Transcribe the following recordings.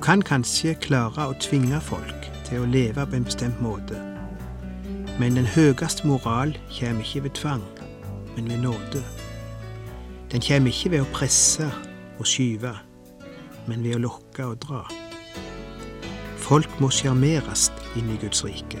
Du kan kanskje klare å tvinge folk til å leve på en bestemt måte, men den høyeste moral kommer ikke ved tvang, men ved nåde. Den kommer ikke ved å presse og skyve, men ved å lokke og dra. Folk må sjarmeres inn i Guds rike.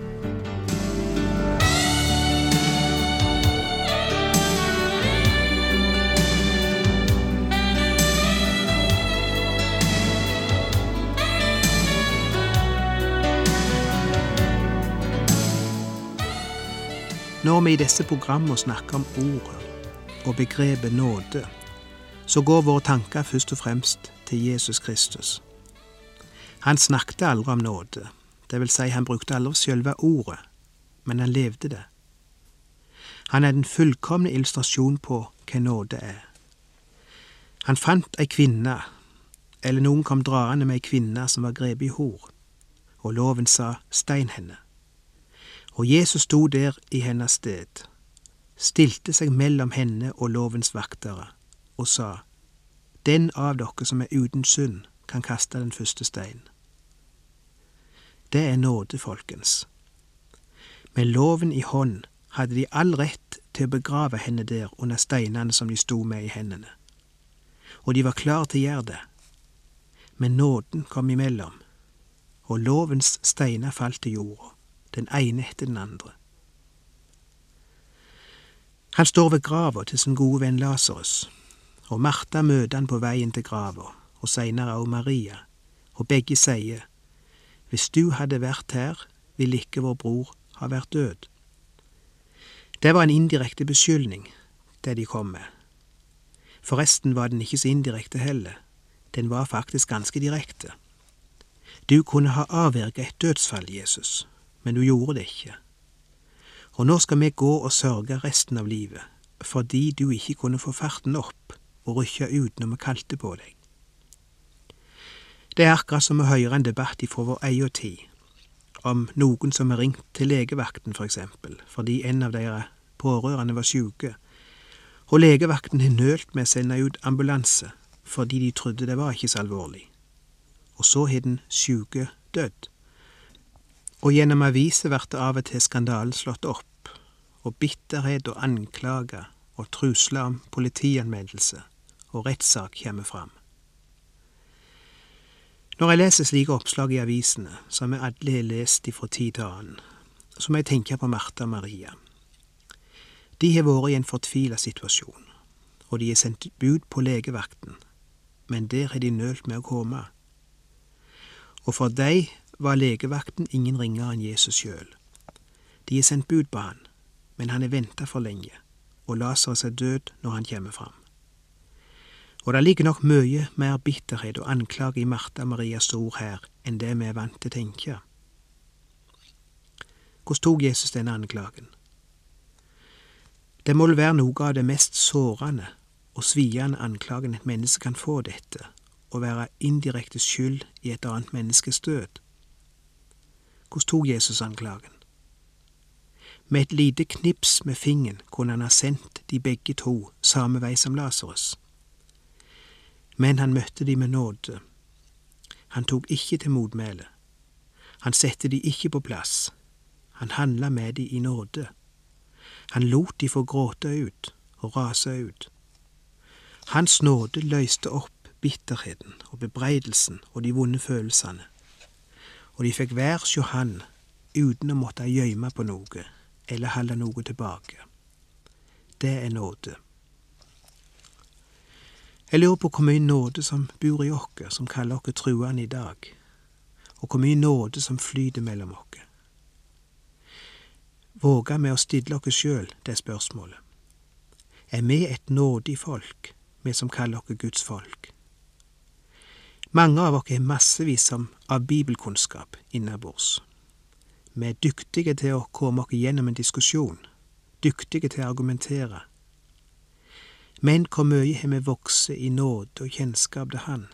Når vi i disse programmene snakker om ordet og begrepet nåde, så går våre tanker først og fremst til Jesus Kristus. Han snakket aldri om nåde, det vil si han brukte aldri selve ordet, men han levde det. Han er den fullkomne illustrasjon på hva nåde er. Han fant ei kvinne, eller noen kom draende med ei kvinne som var grepet i hor, og loven sa stein henne. Og Jesus sto der i hennes sted, stilte seg mellom henne og lovens vaktere, og sa, Den av dere som er uten synd, kan kaste den første stein. Det er nåde, folkens. Med loven i hånd hadde de all rett til å begrave henne der under steinene som de sto med i hendene. Og de var klar til å gjøre det. Men nåden kom imellom, og lovens steiner falt til jorda den ene etter den andre. Han står ved grava til sin gode venn Lasarus, og Martha møter han på veien til grava, og seinere òg Maria, og begge sier, Hvis du hadde vært her, ville ikke vår bror ha vært død. Det var en indirekte beskyldning, det de kom med. Forresten var den ikke så indirekte heller, den var faktisk ganske direkte. Du kunne ha avverget et dødsfall, Jesus, men du gjorde det ikke. Og nå skal vi gå og sørge resten av livet, fordi du ikke kunne få farten opp og rykke ut når vi kalte på deg. Det er akkurat som å høre en debatt ifra vår egen tid, om noen som har ringt til legevakten for eksempel, fordi en av deres pårørende var syke, og legevakten har nølt med å sende ut ambulanse fordi de trodde det var ikke så alvorlig. Og så har den syke dødd. Og gjennom aviser blir av og til skandalen slått opp, og bitterhet og anklager og trusler om politianmeldelse og rettssak kommer fram. Når jeg leser slike oppslag i avisene, som vi alle har lest ifra tid til annen, så må jeg tenke på Martha og Maria. De har vært i en fortvila situasjon, og de er sendt bud på legevakten, men der har de nølt med å komme. Og for dei var legevakten ingen ringere enn Jesus sjøl. De er sendt bud på han, men han er venta for lenge, og Lasarus er død når han kommer fram. Og det ligger nok mye mer bitterhet og anklage i Martha Marias ord her enn det vi er vant til å tenke. Hvordan tok Jesus denne anklagen? Det må vel være noe av det mest sårende og sviende anklagen et menneske kan få dette, å være indirekte skyld i et annet menneskes død. Hvordan tok Jesus anklagen? Med et lite knips med fingeren kunne han ha sendt de begge to samme vei som Lasarus. Men han møtte de med nåde. Han tok ikke til motmæle. Han sette de ikke på plass. Han handla med de i nåde. Han lot de få gråte ut og rase ut. Hans nåde løste opp bitterheten og bebreidelsen og de vonde følelsene og de fikk hver sjå han uten å måtte gjøyme på noe eller holde noe tilbake. Det er nåde. Jeg lurer på hvor mye nåde som bor i oss, som kaller oss truende i dag, og hvor mye nåde som flyter mellom oss. Våger vi å stille oss sjøl det spørsmålet? Er vi et nådig folk, vi som kaller oss Guds folk? Mange av oss har massevis av bibelkunnskap innabords. Vi er dyktige til å komme oss gjennom en diskusjon, dyktige til å argumentere. Men hvor mye har vi vokst i nåde og kjennskap til Han?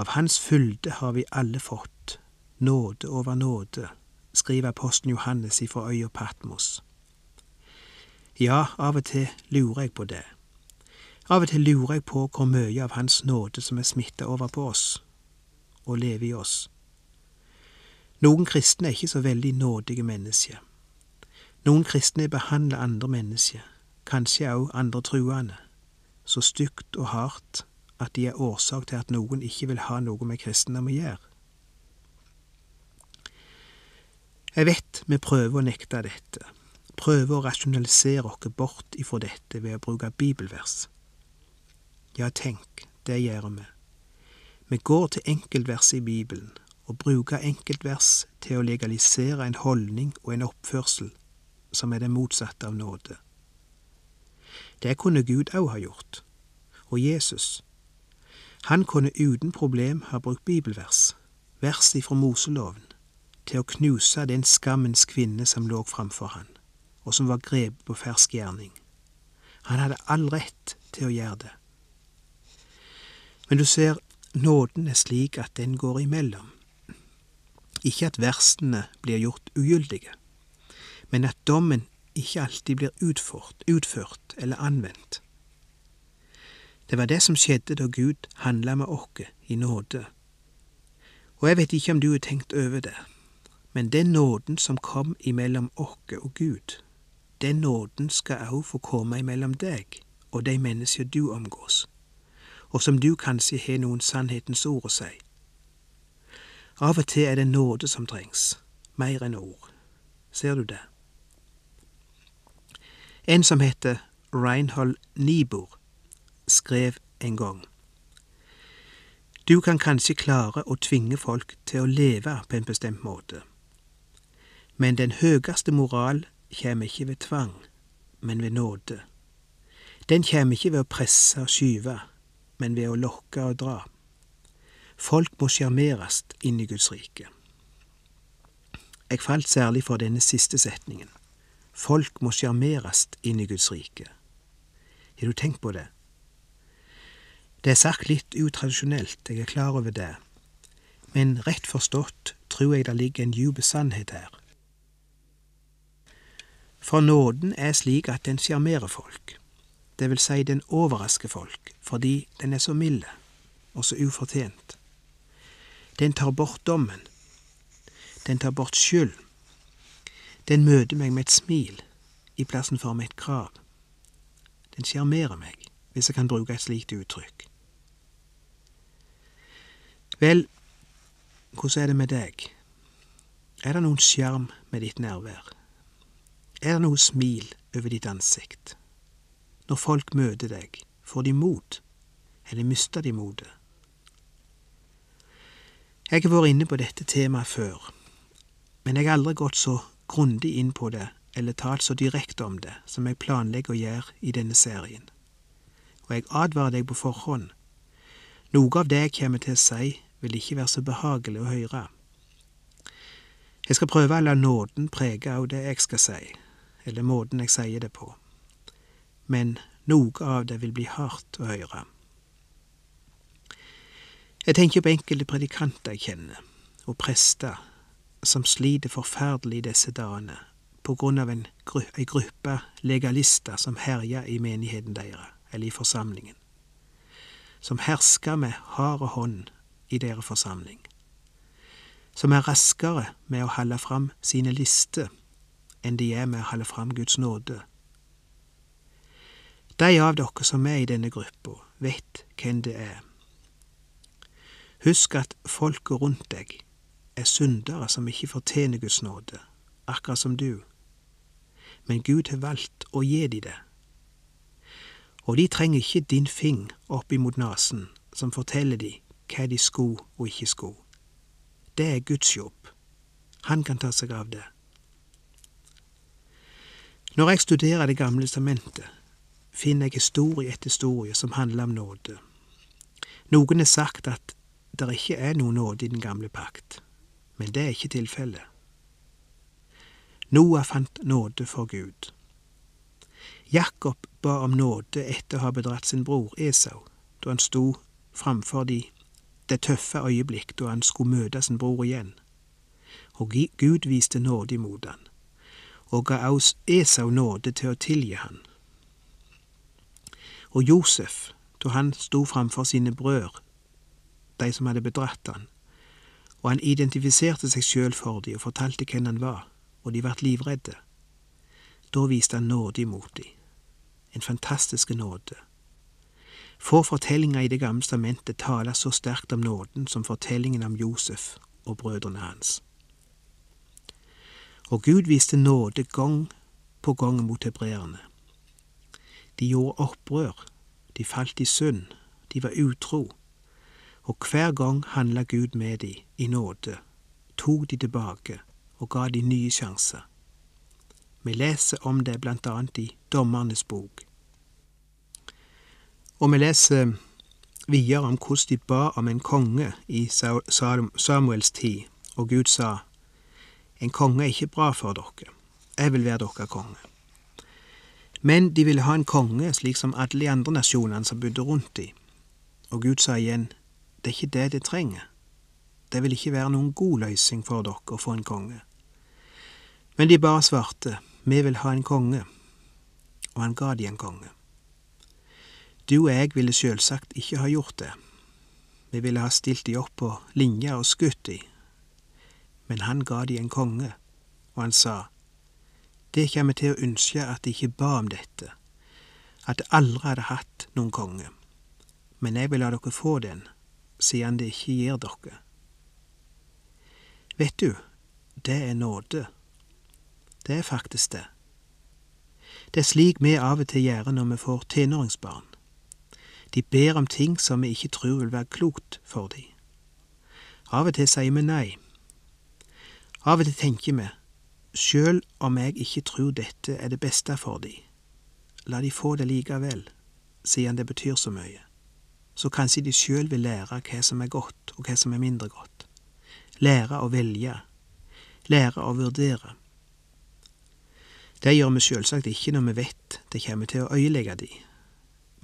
Av Hans fylde har vi alle fått, nåde over nåde, skriver apostelen Johannes ifra øya Patmos. Ja, av og til lurer jeg på det. Av og til lurer jeg på hvor mye av Hans nåde som er smitta over på oss og lever i oss. Noen kristne er ikke så veldig nådige mennesker. Noen kristne behandler andre mennesker, kanskje også andre truende, så stygt og hardt at de er årsak til at noen ikke vil ha noe med kristendom å gjøre. Jeg vet vi prøver å nekte dette, prøver å rasjonalisere oss bort ifra dette ved å bruke bibelvers. Ja, tenk, det gjør vi. Vi går til enkeltvers i Bibelen og bruker enkeltvers til å legalisere en holdning og en oppførsel som er det motsatte av nåde. Det kunne Gud òg ha gjort, og Jesus. Han kunne uten problem ha brukt bibelvers, vers ifra Moseloven, til å knuse den skammens kvinne som lå framfor han, og som var grepet på fersk gjerning. Han hadde all rett til å gjøre det. Men du ser, nåden er slik at den går imellom. Ikke at versene blir gjort ugyldige, men at dommen ikke alltid blir utført, utført eller anvendt. Det var det som skjedde da Gud handla med oss i nåde. Og jeg vet ikke om du har tenkt over det, men den nåden som kom imellom oss og Gud, den nåden skal òg få komme imellom deg og de mennesker du omgås, og som du kanskje har noen sannhetens ord å si. Av og til er det nåde som trengs, mer enn ord. Ser du det? En som heter Reinhold Niebuhr, skrev en gang Du kan kanskje klare å tvinge folk til å leve på en bestemt måte men den høyeste moral kjem ikke ved tvang, men ved nåde. Den kjem ikke ved å presse og skyve, men ved å lokke og dra. Folk må sjarmeres inn i Guds rike. Jeg falt særlig for denne siste setningen. Folk må sjarmeres inn i Guds rike. Har du tenkt på det? Det er sagt litt utradisjonelt, jeg er klar over det, men rett forstått tror jeg det ligger en djup sannhet her. For nåden er slik at den sjarmerer folk, det vil si den overrasker folk fordi den er så mild og så ufortjent. Den tar bort dommen. Den tar bort skyld. Den møter meg med et smil i plassen for med et krav. Den sjarmerer meg, hvis jeg kan bruke et slikt uttrykk. Vel, hvordan er det med deg? Er det noen sjarm med ditt nærvær? Er det noe smil over ditt ansikt? Når folk møter deg, får de mot, eller mister de motet? Jeg har vært inne på dette temaet før, men jeg har aldri gått så grundig inn på det eller talt så direkte om det som jeg planlegger å gjøre i denne serien. Og jeg advarer deg på forhånd. Noe av det jeg kommer til å si, vil ikke være så behagelig å høre. Jeg skal prøve å la nåden prege av det jeg skal si, eller måten jeg sier det på, men noe av det vil bli hardt å høre. Jeg tenker på enkelte predikanter jeg kjenner, og prester, som sliter forferdelig disse dagene på grunn av en gru ei gruppe legalister som herjer i menigheten deres, eller i forsamlingen, som hersker med hard hånd i deres forsamling, som er raskere med å holde fram sine lister enn de er med å holde fram Guds nåde. De av dere som er i denne gruppa, vet hvem det er. Husk at folket rundt deg er syndere som ikke fortjener Guds nåde, akkurat som du. Men Gud har valgt å gi dem det. Og de trenger ikke din fing opp imot nesen som forteller dem hva de skulle og ikke skulle. Det er Guds jobb. Han kan ta seg av det. Når jeg studerer Det gamle testamentet, finner jeg historie etter historie som handler om nåde. Noen har sagt at det ikke er noe nåde i den gamle pakt, men det er ikke tilfellet. Noah fant nåde for Gud. Jakob ba om nåde etter å ha bedratt sin bror Esau, da han sto framfor de, det tøffe øyeblikk da han skulle møte sin bror igjen. Og Gud viste nåde imot han, og ga Esau nåde til å tilgi han. Og Josef, da han sto framfor sine brødre, de som hadde bedratt han, og han identifiserte seg sjøl for dem og fortalte hvem han var, og de ble livredde. Da viste han nåde imot dem, en fantastisk nåde. Få fortellinger i Det gamle stamentet taler så sterkt om nåden som fortellingen om Josef og brødrene hans. Og Gud viste nåde gang på gang mot hebreerne. De gjorde opprør, de falt i synd, de var utro, og hver gang handla Gud med de i nåde, tok de tilbake og ga de nye sjanser. Vi leser om det blant annet i Dommernes bok. Og vi leser videre om hvordan de ba om en konge i Samuels tid, og Gud sa, En konge er ikke bra for dere, jeg vil være dere konge. Men de ville ha en konge slik som alle de andre nasjonene som bodde rundt dem. Og Gud sa igjen, det er ikke det de trenger. Det vil ikke være noen god løsning for dere å få en konge. Men de bare svarte, vi vil ha en konge, og han ga de en konge. Du og jeg ville sjølsagt ikke ha gjort det. Vi ville ha stilt de opp på linja og skutt de. Men han ga de en konge, og han sa, det kommer til å ønske at de ikke ba om dette, at de aldri hadde hatt noen konge, men jeg vil la dere få den, siden det ikke gir dere. Vet du, det er nåde. Det er faktisk det. Det er slik vi av og til gjør når vi får tenåringsbarn. De ber om ting som vi ikke tror vil være klokt for dem. Av og til sier vi nei. Av og til tenker vi, sjøl om jeg ikke tror dette er det beste for de, la de få det likevel, siden det betyr så mye. Så kanskje de sjøl vil lære hva som er godt, og hva som er mindre godt. Lære å velge. Lære å vurdere. Det gjør vi sjølsagt ikke når vi vet det kommer til å øyelegge de,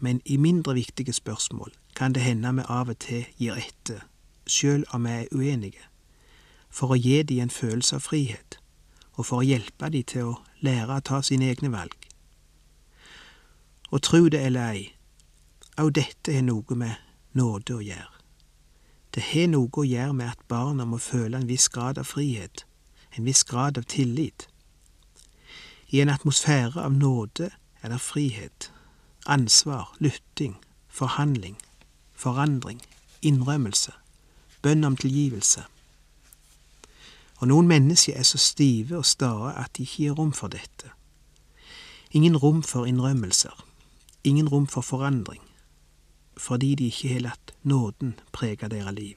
men i mindre viktige spørsmål kan det hende vi av og til gir etter, sjøl om vi er uenige, for å gi de en følelse av frihet, og for å hjelpe de til å lære å ta sine egne valg. Og tru det eller ei, òg dette har noe med nåde å gjøre. Det har noe å gjøre med at barna må føle en viss grad av frihet, en viss grad av tillit. I en atmosfære av nåde er det frihet, ansvar, lytting, forhandling, forandring, innrømmelse, bønn om tilgivelse. Og noen mennesker er så stive og stae at de ikke gir rom for dette. Ingen rom for innrømmelser, ingen rom for forandring, fordi de ikke har latt nåden prege deres liv.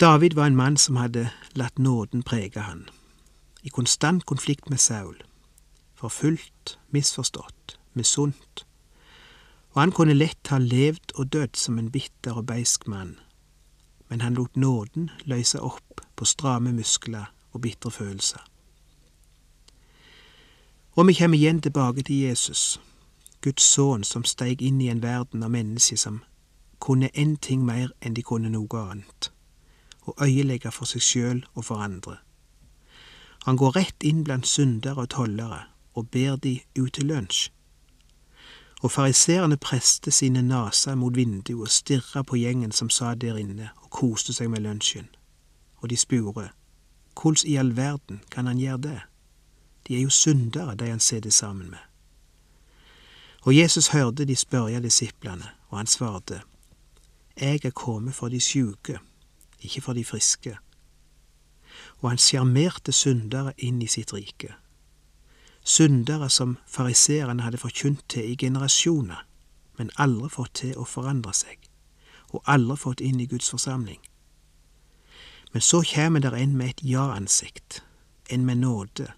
David var en mann som hadde latt nåden prege han. I konstant konflikt med Saul, forfulgt, misforstått, misunt, og han kunne lett ha levd og dødd som en bitter og beisk mann, men han lot nåden løse opp på stramme muskler og bitre følelser. Og vi kommer igjen tilbake til Jesus, Guds sønn som steig inn i en verden av mennesker som kunne én ting mer enn de kunne noe annet, å øyelegge for seg sjøl og for andre. Han går rett inn blant syndere og tollere og ber de ut til lunsj. Og fariseerne preste sine naser mot vinduet og stirra på gjengen som satt der inne og koste seg med lunsjen, og de spurte, hvordan i all verden kan han gjøre det? De er jo syndere, de han sitter sammen med. Og Jesus hørte de spørre disiplene, og han svarte, Jeg er kommet for de sjuke, ikke for de friske og han sjarmerte syndere inn i sitt rike. Syndere som fariseerne hadde forkynt til i generasjoner, men aldri fått til å forandre seg, og aldri fått inn i Guds forsamling. Men så kommer der en med et ja-ansikt, en med nåde,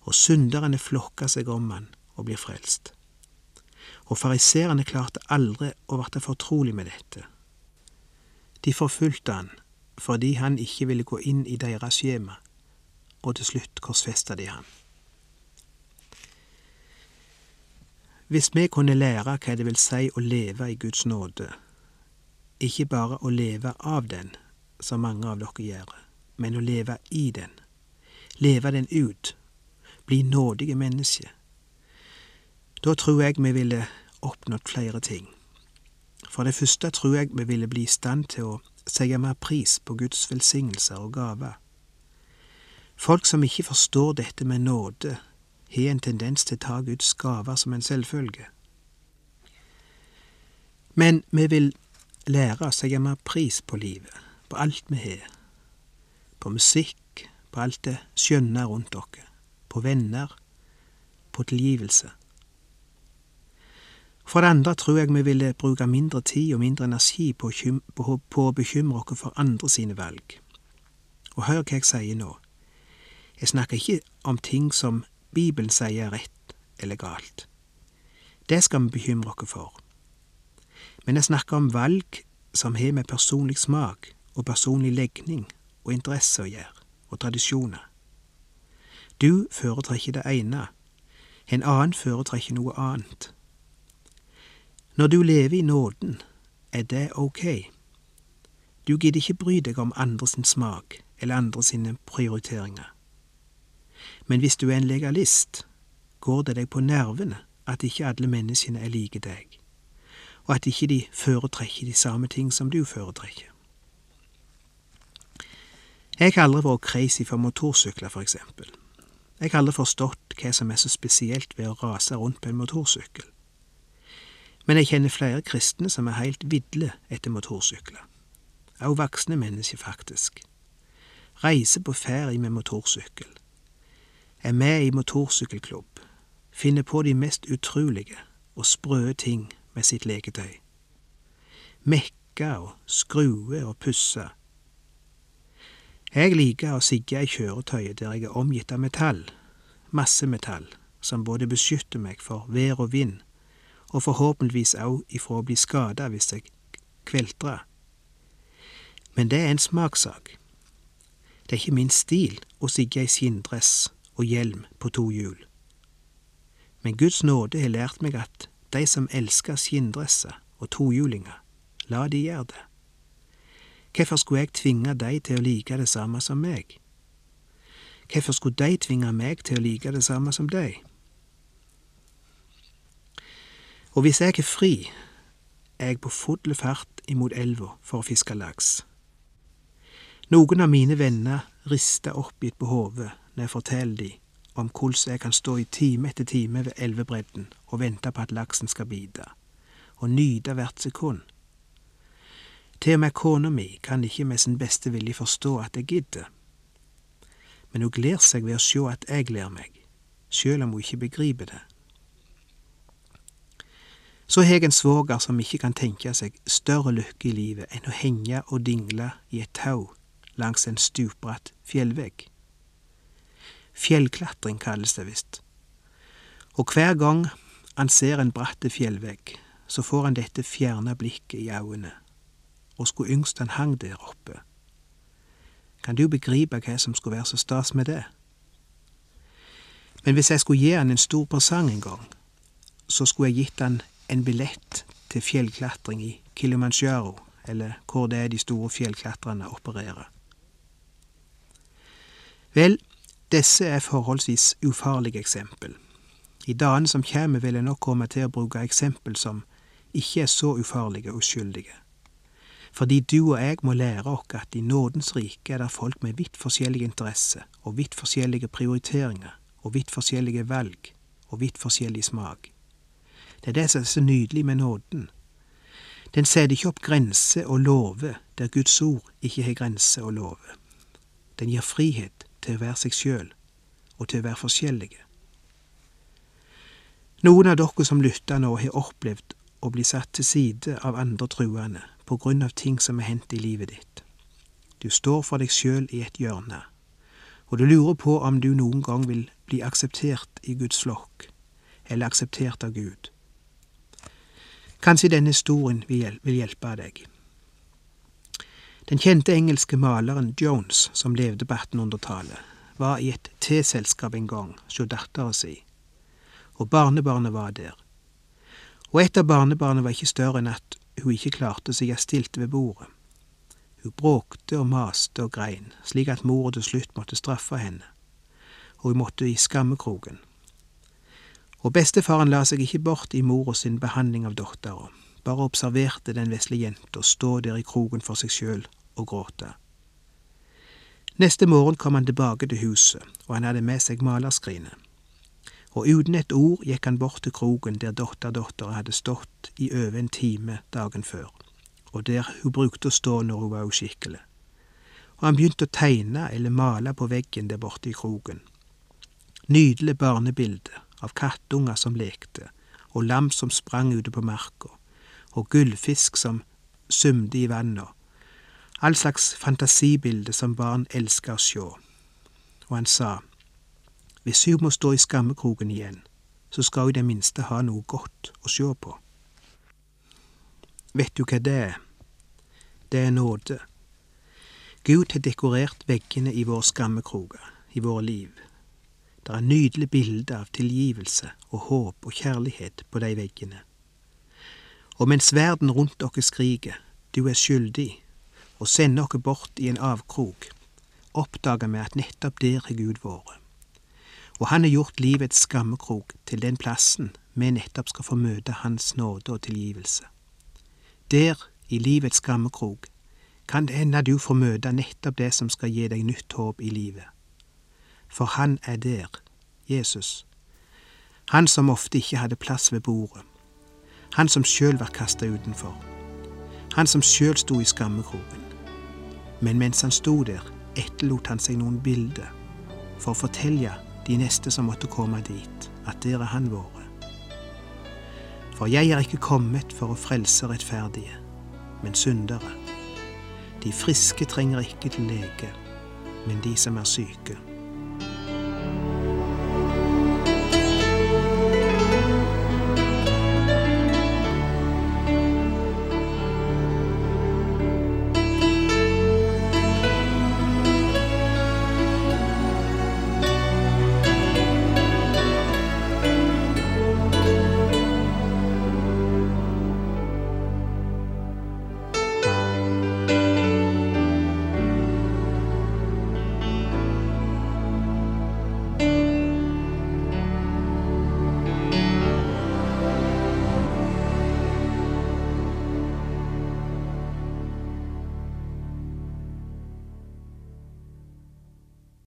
og synderne flokker seg om han og blir frelst. og fariseerne klarte aldri å bli fortrolig med dette. De forfulgte han fordi han ikke ville gå inn i deres skjema, og til slutt korsfesta de han. Hvis vi kunne lære hva det vil si å leve i Guds nåde, ikke bare å leve av den, som mange av dere gjør, men å leve i den, leve den ut, bli nådige mennesker, da tror jeg vi ville oppnådd flere ting. For det første tror jeg vi ville bli i stand til å sette mer pris på Guds velsignelser og gaver. Folk som ikke forstår dette med nåde, har en tendens til å ta Guds gaver som en selvfølge. Men vi vil lære å sette mer pris på livet, på alt vi har. På musikk, på alt det skjønne rundt oss, på venner, på tilgivelse. For det andre tror jeg vi ville bruke mindre tid og mindre energi på å bekymre oss for andre sine valg. Og hør hva jeg sier nå. Jeg snakker ikke om ting som Bibelen sier er rett eller galt. Det skal vi bekymre oss for. Men jeg snakker om valg som har med personlig smak og personlig legning og interesse å gjøre, og tradisjoner. Du foretrekker det ene, en annen foretrekker noe annet. Når du lever i nåden, er det ok. Du gidder ikke bry deg om andres smak eller andres prioriteringer. Men hvis du er en legalist, går det deg på nervene at ikke alle menneskene er like deg, og at ikke de foretrekker de samme ting som du foretrekker. Jeg har aldri vært crazy for motorsykler, for eksempel. Jeg har aldri forstått hva som er så spesielt ved å rase rundt på en motorsykkel. Men jeg kjenner flere kristne som er heilt vidle etter motorsykler. Også voksne mennesker, faktisk. Reiser på ferie med motorsykkel. Er med i motorsykkelklubb. Finner på de mest utrolige og sprø ting med sitt leketøy. Mekke og skrue og pusse. Jeg liker å sigge i kjøretøyet der jeg er omgitt av metall, masse metall, som både beskytter meg for vær og vind og forhåpentligvis òg ifra å bli skada hvis jeg kveltrer. Men det er en smakssak. Det er ikke min stil å sigge i skinndress og hjelm på to hjul. Men Guds nåde har lært meg at de som elsker skinndresser og tohjulinger, la de gjøre det. Hvorfor skulle jeg tvinge de til å like det samme som meg? Hvorfor skulle de tvinge meg til å like det samme som deg? Og hvis jeg er fri, er jeg på full fart imot elva for å fiske laks. Noen av mine venner rister oppgitt på hodet når jeg forteller dem om hvordan jeg kan stå i time etter time ved elvebredden og vente på at laksen skal bite, og nyte hvert sekund. Til og med kona mi kan ikke med sin beste vilje forstå at jeg gidder. Men hun gleder seg ved å sjå at jeg gleder meg, sjøl om hun ikke begriper det. Så har jeg en svoger som ikke kan tenke seg større lykke i livet enn å henge og dingle i et tau langs en stupbratt fjellvegg. Fjellklatring kalles det visst. Og hver gang han ser en bratte fjellvegg, så får han dette fjerna blikket i øynene, og skulle yngst han hang der oppe. Kan du begripe hva som skulle være så stas med det? Men hvis jeg skulle gi han en stor presang en gang, så skulle jeg gitt han en billett til fjellklatring i Kilimanjaro, eller hvor det er de store fjellklatrerne opererer. Vel, disse er forholdsvis ufarlige eksempel. I dagene som kommer vil jeg nok komme til å bruke eksempel som ikke er så ufarlige og uskyldige. Fordi du og jeg må lære oss at i nådens rike er det folk med vidt forskjellige interesser og vidt forskjellige prioriteringer og vidt forskjellige valg og vidt forskjellig smak. Det er det som er så nydelig med nåden. Den setter ikke opp grenser og lover der Guds ord ikke har grenser og lover. Den gir frihet til å være seg sjøl og til å være forskjellige. Noen av dere som lytter nå, har opplevd å bli satt til side av andre truende på grunn av ting som er hendt i livet ditt. Du står for deg sjøl i et hjørne, og du lurer på om du noen gang vil bli akseptert i Guds flokk, eller akseptert av Gud. Kanskje denne historien vil hjelpe deg. Den kjente engelske maleren Jones, som levde på 1800-tallet, var i et teselskap en gang hos dattera si, og barnebarnet var der. Og et av barnebarna var ikke større enn at hun ikke klarte å sigge stilte ved bordet. Hun bråkte og maste og grein, slik at mora til slutt måtte straffe henne, og hun måtte i skammekroken. Og bestefaren la seg ikke bort i mora sin behandling av dattera, bare observerte den vesle jenta stå der i kroken for seg sjøl og gråte. Neste morgen kom han tilbake til huset, og han hadde med seg malerskrinet. Og uten et ord gikk han bort til kroken der datterdattera hadde stått i over en time dagen før, og der hun brukte å stå når hun var uskikkelig. Og han begynte å tegne eller male på veggen der borte i kroken. Nydelig barnebilde av kattunger som lekte, og lam som sprang ute på marka, og gullfisk som sumde i vannet, all slags fantasibilder som barn elsker å sjå. Og han sa, hvis hun må stå i skammekroken igjen, så skal hun i det minste ha noe godt å sjå på. Vet du hva det er? Det er nåde. Gud har dekorert veggene i våre skammekroker, i våre liv. Det er nydelige bilder av tilgivelse og håp og kjærlighet på de veggene. Og mens verden rundt dere skriker, du er skyldig, og sender dere bort i en avkrok, oppdager vi at nettopp der har Gud vært. Og han har gjort livets skammekrok til den plassen vi nettopp skal få møte Hans nåde og tilgivelse. Der, i livets skammekrok, kan det hende du får møte nettopp det som skal gi deg nytt håp i livet. For han er der, Jesus. Han som ofte ikke hadde plass ved bordet. Han som sjøl var kasta utenfor. Han som sjøl sto i skammekroken. Men mens han sto der, etterlot han seg noen bilder for å fortelle de neste som måtte komme dit, at der er han vært. For jeg er ikke kommet for å frelse rettferdige, men syndere. De friske trenger ikke til lege, men de som er syke.